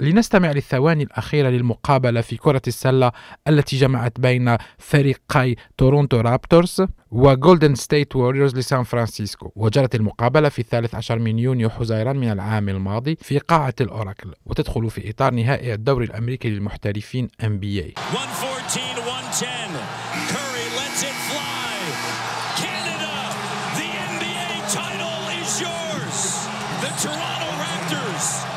لنستمع للثواني الأخيرة للمقابلة في كرة السلة التي جمعت بين فريقي تورونتو رابتورز وجولدن ستيت ووريرز لسان فرانسيسكو. وجرت المقابلة في الثالث عشر من يونيو حزيران من العام الماضي في قاعة الأوراكل وتدخل في إطار نهائي الدوري الأمريكي للمحترفين NBA 114-110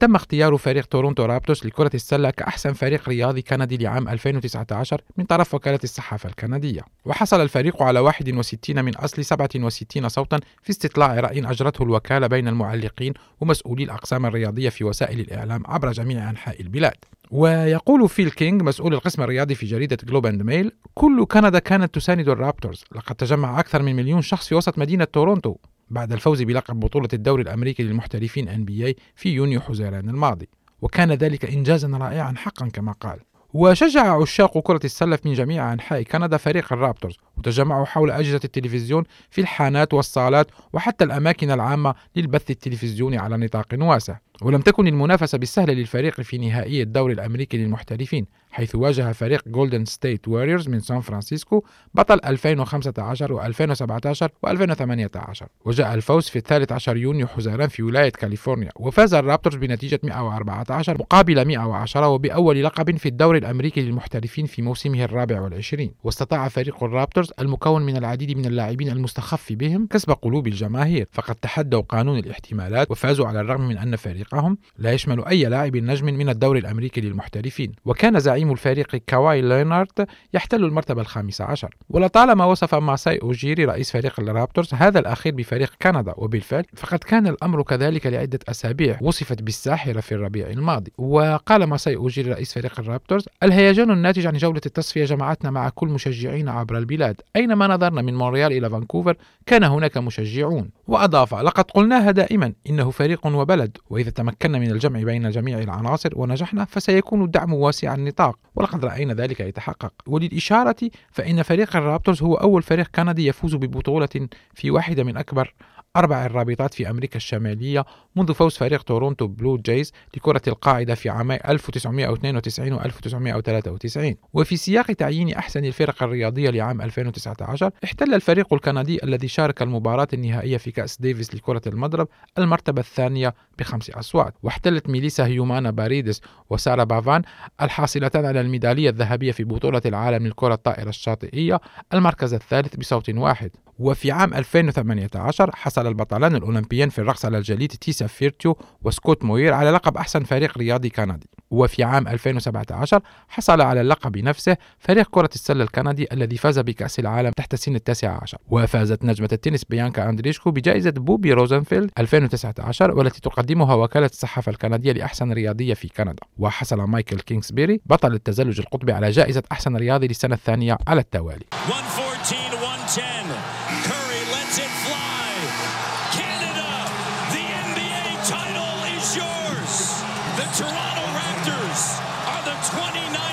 تم اختيار فريق تورونتو رابتورز لكرة السلة كأحسن فريق رياضي كندي لعام 2019 من طرف وكالة الصحافة الكندية. وحصل الفريق على 61 من أصل 67 صوتا في استطلاع رأي أجرته الوكالة بين المعلقين ومسؤولي الأقسام الرياضية في وسائل الإعلام عبر جميع أنحاء البلاد. ويقول فيل كينج مسؤول القسم الرياضي في جريدة جلوب اند ميل كل كندا كانت تساند الرابتورز لقد تجمع أكثر من مليون شخص في وسط مدينة تورونتو. بعد الفوز بلقب بطولة الدوري الأمريكي للمحترفين NBA في يونيو حزيران الماضي. وكان ذلك إنجازا رائعا حقا كما قال. وشجع عشاق كرة السلة من جميع أنحاء كندا فريق الرابترز وتجمعوا حول أجهزة التلفزيون في الحانات والصالات وحتى الأماكن العامة للبث التلفزيوني على نطاق واسع. ولم تكن المنافسة بالسهل للفريق في نهائي الدوري الأمريكي للمحترفين حيث واجه فريق جولدن ستيت واريورز من سان فرانسيسكو بطل 2015 و2017 و2018 وجاء الفوز في الثالث عشر يونيو حزيران في ولاية كاليفورنيا وفاز الرابترز بنتيجة 114 مقابل 110 وبأول لقب في الدوري الأمريكي للمحترفين في موسمه الرابع والعشرين. واستطاع فريق الرابترز المكون من العديد من اللاعبين المستخف بهم كسب قلوب الجماهير. فقد تحدوا قانون الاحتمالات وفازوا على الرغم من أن فريقهم لا يشمل أي لاعب نجم من الدوري الأمريكي للمحترفين. وكان زعيم الفريق كاواي لينارد يحتل المرتبة الخامسة عشر. ولطالما وصف ماساي أوجيري رئيس فريق الرابتورز هذا الأخير بفريق كندا وبالفعل فقد كان الأمر كذلك لعدة أسابيع وصفت بالساحرة في الربيع الماضي. وقال ماساي أوجيري رئيس فريق الرابتورز الهيجان الناتج عن جولة التصفية جمعتنا مع كل مشجعين عبر البلاد. أينما نظرنا من مونريال إلى فانكوفر كان هناك مشجعون. وأضاف لقد قلناها دائما إنه فريق وبلد وإذا تمكنا من الجمع بين جميع العناصر ونجحنا فسيكون الدعم واسع النطاق. ولقد رأينا ذلك يتحقق. وللإشارة فإن فريق الرابترز هو أول فريق كندي يفوز ببطولة في واحدة من أكبر أربع الرابطات في أمريكا الشمالية منذ فوز فريق تورونتو بلو جايز لكرة القاعدة في عامي 1992 و 1993 وفي سياق تعيين أحسن الفرق الرياضية لعام 2019 احتل الفريق الكندي الذي شارك المباراة النهائية في كأس ديفيس لكرة المضرب المرتبة الثانية بخمس أصوات. واحتلت ميليسا هيومانا باريدس وسارة بافان الحاصلتان على الميدالية الذهبية في بطولة العالم للكرة الطائرة الشاطئية المركز الثالث بصوت واحد. وفي عام 2018 حصل البطلان الأولمبيين في الرقص على الجليد تيسا فيرتيو وسكوت موير على لقب أحسن فريق رياضي كندي. وفي عام 2017 حصل على اللقب نفسه فريق كرة السلة الكندي الذي فاز بكأس العالم تحت سن التاسعة عشر. وفازت نجمة التنس بيانكا أندريشكو بجائزة بوبي روزنفيلد 2019 والتي تقدمها وكالة الصحافة الكندية لأحسن رياضية في كندا. وحصل مايكل كينغسبيري بطل التزلج القطبي على جائزة أحسن رياضي للسنة الثانية على التوالي. 114 110 The Toronto Raptors are the 29th.